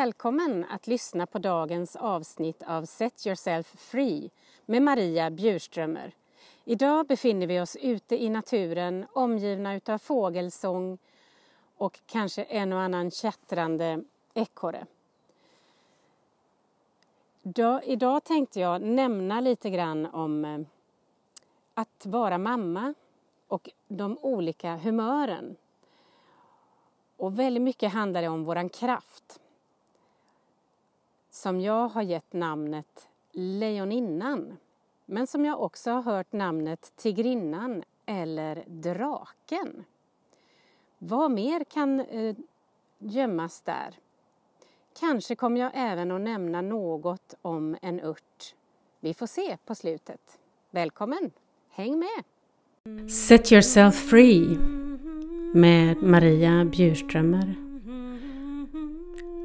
Välkommen att lyssna på dagens avsnitt av Set Yourself Free med Maria Bjurströmer. Idag befinner vi oss ute i naturen omgivna utav fågelsång och kanske en och annan tjattrande ekorre. Idag tänkte jag nämna lite grann om eh, att vara mamma och de olika humören. Och väldigt mycket handlar det om våran kraft som jag har gett namnet Lejoninnan men som jag också har hört namnet Tigrinnan eller Draken. Vad mer kan eh, gömmas där? Kanske kommer jag även att nämna något om en ört. Vi får se på slutet. Välkommen! Häng med! Set yourself free med Maria Bjurströmer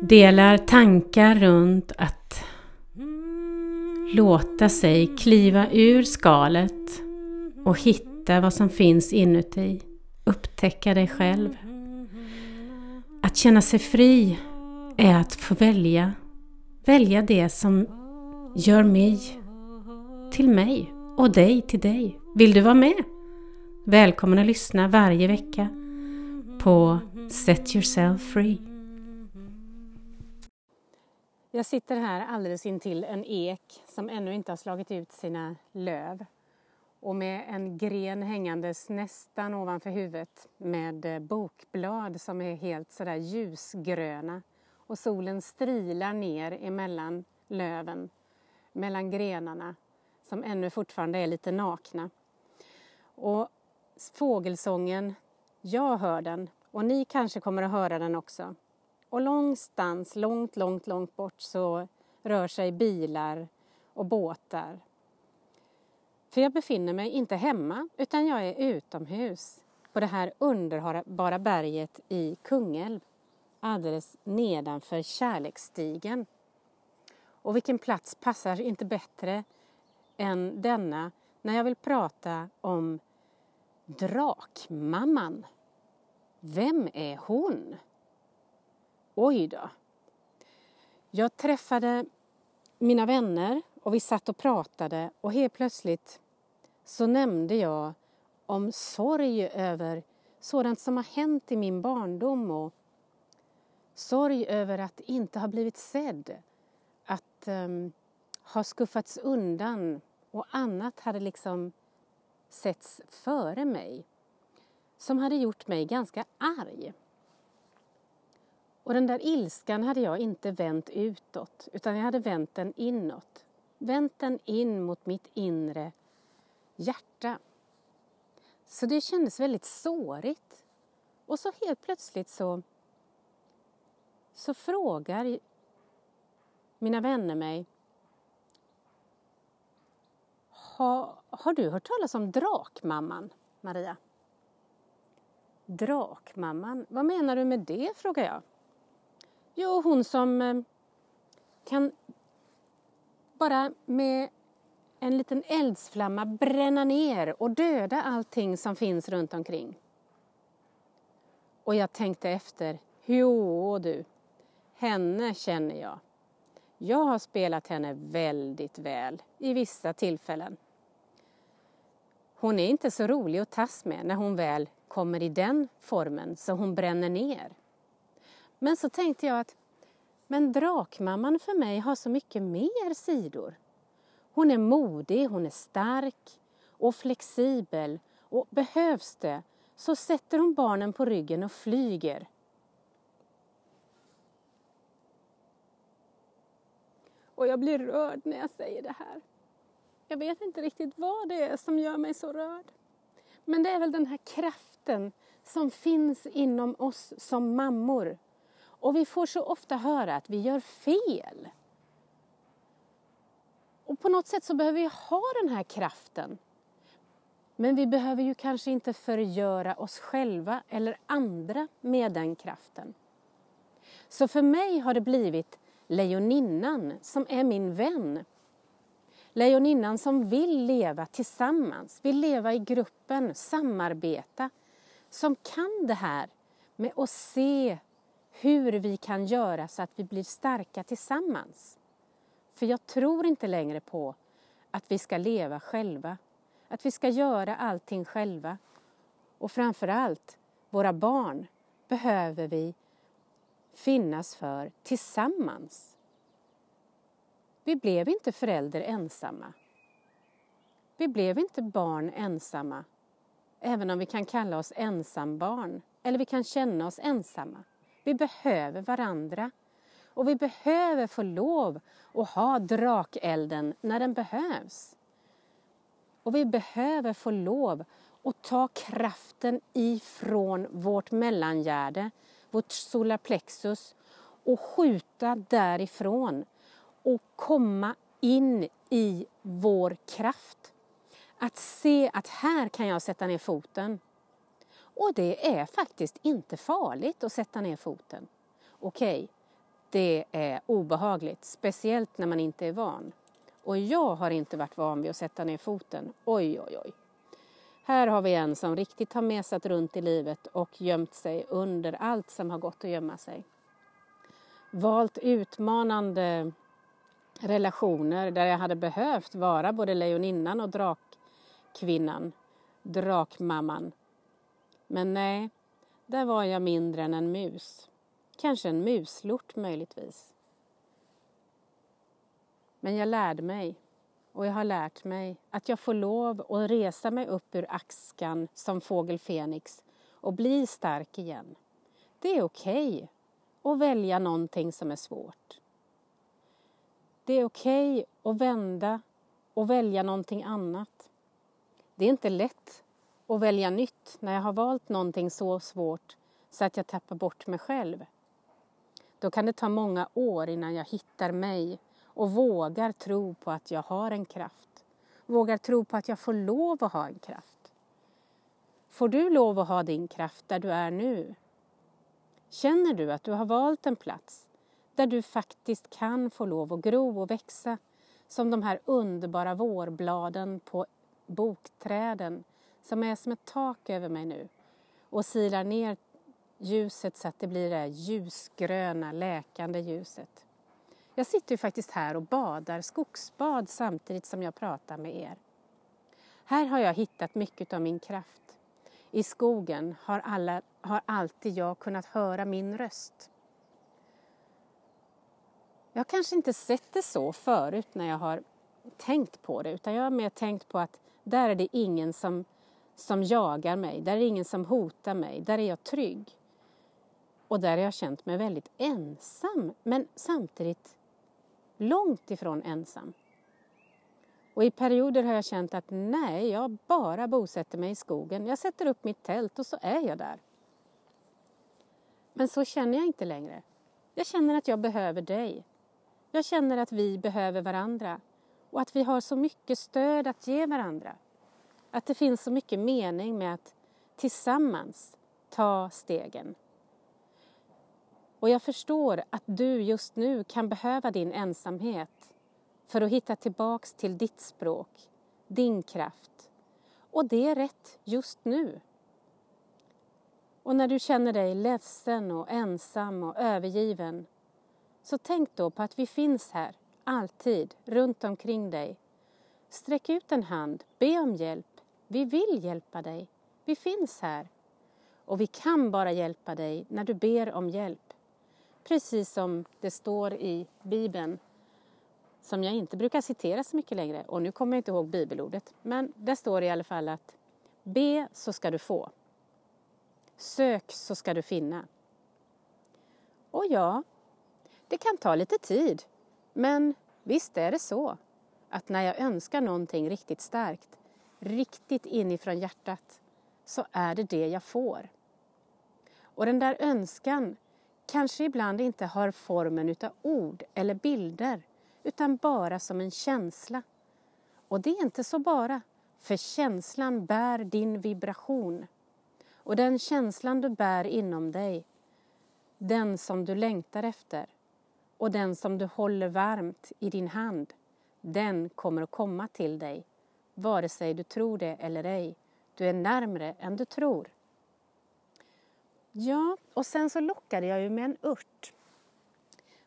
delar tankar runt att låta sig kliva ur skalet och hitta vad som finns inuti. Upptäcka dig själv. Att känna sig fri är att få välja. Välja det som gör mig till mig och dig till dig. Vill du vara med? Välkommen att lyssna varje vecka på Set Yourself Free. Jag sitter här alldeles intill en ek som ännu inte har slagit ut sina löv och med en gren hängandes nästan ovanför huvudet med eh, bokblad som är helt sådär ljusgröna och solen strilar ner emellan löven, mellan grenarna som ännu fortfarande är lite nakna. Och fågelsången, jag hör den och ni kanske kommer att höra den också. Och långstans, långt, långt, långt bort så rör sig bilar och båtar. För jag befinner mig inte hemma utan jag är utomhus på det här underbara berget i Kungälv alldeles nedanför Kärleksstigen. Och vilken plats passar inte bättre än denna när jag vill prata om Drakmamman. Vem är hon? Oj då. Jag träffade mina vänner och vi satt och pratade och helt plötsligt så nämnde jag om sorg över sådant som har hänt i min barndom och sorg över att inte ha blivit sedd, att um, ha skuffats undan och annat hade liksom setts före mig som hade gjort mig ganska arg. Och den där ilskan hade jag inte vänt utåt utan jag hade vänt den inåt. Vänt den in mot mitt inre hjärta. Så det kändes väldigt sårigt. Och så helt plötsligt så, så frågar mina vänner mig ha, Har du hört talas om Drakmamman, Maria? Drakmamman, vad menar du med det? frågar jag. Jo, hon som eh, kan bara med en liten eldsflamma bränna ner och döda allting som finns runt omkring. Och jag tänkte efter, jo du, henne känner jag. Jag har spelat henne väldigt väl i vissa tillfällen. Hon är inte så rolig att tas med när hon väl kommer i den formen så hon bränner ner. Men så tänkte jag att men drakmamman för mig har så mycket mer sidor. Hon är modig, hon är stark och flexibel och behövs det så sätter hon barnen på ryggen och flyger. Och jag blir rörd när jag säger det här. Jag vet inte riktigt vad det är som gör mig så rörd. Men det är väl den här kraften som finns inom oss som mammor och vi får så ofta höra att vi gör fel. Och på något sätt så behöver vi ha den här kraften. Men vi behöver ju kanske inte förgöra oss själva eller andra med den kraften. Så för mig har det blivit lejoninnan som är min vän. Lejoninnan som vill leva tillsammans, vill leva i gruppen, samarbeta. Som kan det här med att se hur vi kan göra så att vi blir starka tillsammans. För jag tror inte längre på att vi ska leva själva, att vi ska göra allting själva. Och framför allt, våra barn behöver vi finnas för tillsammans. Vi blev inte föräldrar ensamma. Vi blev inte barn ensamma, även om vi kan kalla oss ensambarn eller vi kan känna oss ensamma. Vi behöver varandra och vi behöver få lov att ha drakelden när den behövs. Och vi behöver få lov att ta kraften ifrån vårt mellangärde, vårt solarplexus och skjuta därifrån och komma in i vår kraft. Att se att här kan jag sätta ner foten. Och det är faktiskt inte farligt att sätta ner foten. Okej, okay, det är obehagligt, speciellt när man inte är van. Och jag har inte varit van vid att sätta ner foten. Oj, oj, oj. Här har vi en som riktigt har mesat runt i livet och gömt sig under allt som har gått att gömma sig. Valt utmanande relationer där jag hade behövt vara både lejoninnan och drakkvinnan, drakmamman. Men nej, där var jag mindre än en mus. Kanske en muslort möjligtvis. Men jag lärde mig och jag har lärt mig att jag får lov att resa mig upp ur askan som fågel Fenix och bli stark igen. Det är okej okay att välja någonting som är svårt. Det är okej okay att vända och välja någonting annat. Det är inte lätt och välja nytt när jag har valt någonting så svårt så att jag tappar bort mig själv. Då kan det ta många år innan jag hittar mig och vågar tro på att jag har en kraft. Vågar tro på att jag får lov att ha en kraft. Får du lov att ha din kraft där du är nu? Känner du att du har valt en plats där du faktiskt kan få lov att gro och växa som de här underbara vårbladen på bokträden som är som ett tak över mig nu och silar ner ljuset så att det blir det ljusgröna, läkande ljuset. Jag sitter ju faktiskt här och badar skogsbad samtidigt som jag pratar med er. Här har jag hittat mycket av min kraft. I skogen har, alla, har alltid jag kunnat höra min röst. Jag har kanske inte sett det så förut när jag har tänkt på det utan jag har mer tänkt på att där är det ingen som, som jagar mig, där är det ingen som hotar mig, där är jag trygg. Och där har jag känt mig väldigt ensam men samtidigt långt ifrån ensam. Och i perioder har jag känt att nej, jag bara bosätter mig i skogen. Jag sätter upp mitt tält och så är jag där. Men så känner jag inte längre. Jag känner att jag behöver dig. Jag känner att vi behöver varandra och att vi har så mycket stöd att ge varandra. Att det finns så mycket mening med att tillsammans ta stegen. Och jag förstår att du just nu kan behöva din ensamhet för att hitta tillbaks till ditt språk, din kraft. Och det är rätt just nu. Och när du känner dig ledsen och ensam och övergiven så tänk då på att vi finns här, alltid, runt omkring dig. Sträck ut en hand, be om hjälp. Vi vill hjälpa dig. Vi finns här. Och vi kan bara hjälpa dig när du ber om hjälp. Precis som det står i Bibeln, som jag inte brukar citera så mycket längre. Och nu kommer jag inte ihåg bibelordet, men det står i alla fall att be så ska du få. Sök så ska du finna. Och ja, det kan ta lite tid, men visst är det så att när jag önskar någonting riktigt starkt, riktigt inifrån hjärtat, så är det det jag får. Och den där önskan kanske ibland inte har formen utav ord eller bilder, utan bara som en känsla. Och det är inte så bara, för känslan bär din vibration. Och den känslan du bär inom dig, den som du längtar efter, och den som du håller varmt i din hand, den kommer att komma till dig, vare sig du tror det eller ej. Du är närmre än du tror. Ja, och sen så lockade jag ju med en ört.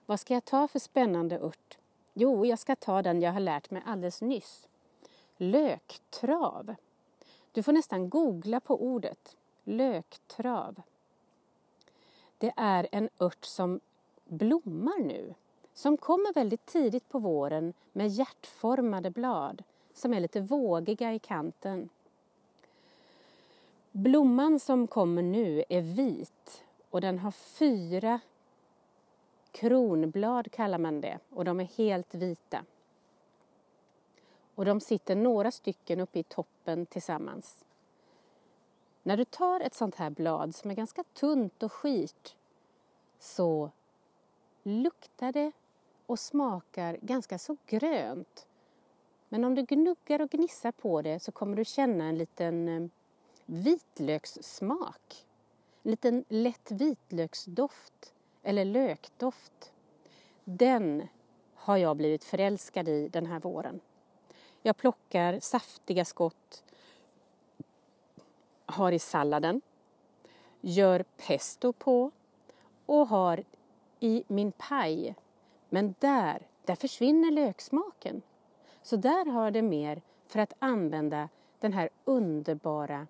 Vad ska jag ta för spännande ört? Jo, jag ska ta den jag har lärt mig alldeles nyss. Löktrav. Du får nästan googla på ordet. Löktrav. Det är en ört som blommar nu. Som kommer väldigt tidigt på våren med hjärtformade blad som är lite vågiga i kanten. Blomman som kommer nu är vit och den har fyra kronblad kallar man det och de är helt vita. Och de sitter några stycken uppe i toppen tillsammans. När du tar ett sånt här blad som är ganska tunt och skit så luktar det och smakar ganska så grönt. Men om du gnuggar och gnissar på det så kommer du känna en liten eh, vitlökssmak. En liten lätt vitlöksdoft eller lökdoft. Den har jag blivit förälskad i den här våren. Jag plockar saftiga skott, har i salladen, gör pesto på och har i min paj. Men där, där försvinner löksmaken. Så där har det mer för att använda den här underbara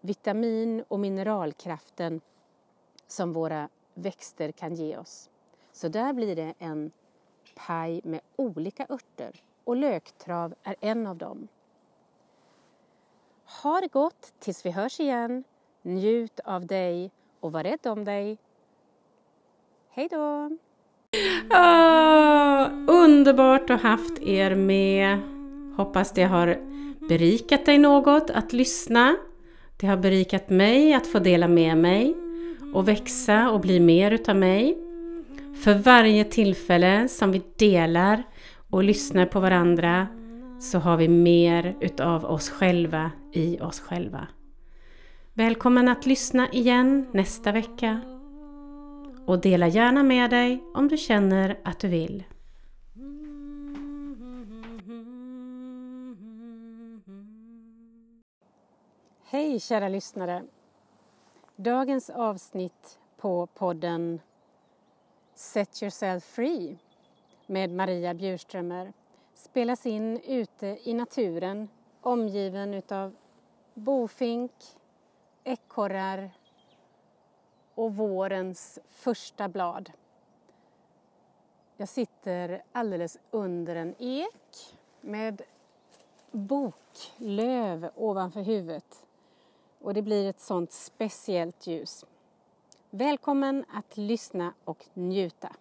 vitamin och mineralkraften som våra växter kan ge oss. Så där blir det en paj med olika örter och löktrav är en av dem. Ha det gott tills vi hörs igen. Njut av dig och var rädd om dig. Hej då! Oh, underbart att ha haft er med. Hoppas det har berikat dig något att lyssna. Det har berikat mig att få dela med mig och växa och bli mer utav mig. För varje tillfälle som vi delar och lyssnar på varandra så har vi mer utav oss själva i oss själva. Välkommen att lyssna igen nästa vecka och dela gärna med dig om du känner att du vill. Hej kära lyssnare! Dagens avsnitt på podden Set yourself free med Maria Bjurströmer spelas in ute i naturen omgiven utav bofink, ekorrar och vårens första blad. Jag sitter alldeles under en ek med boklöv ovanför huvudet och det blir ett sånt speciellt ljus. Välkommen att lyssna och njuta.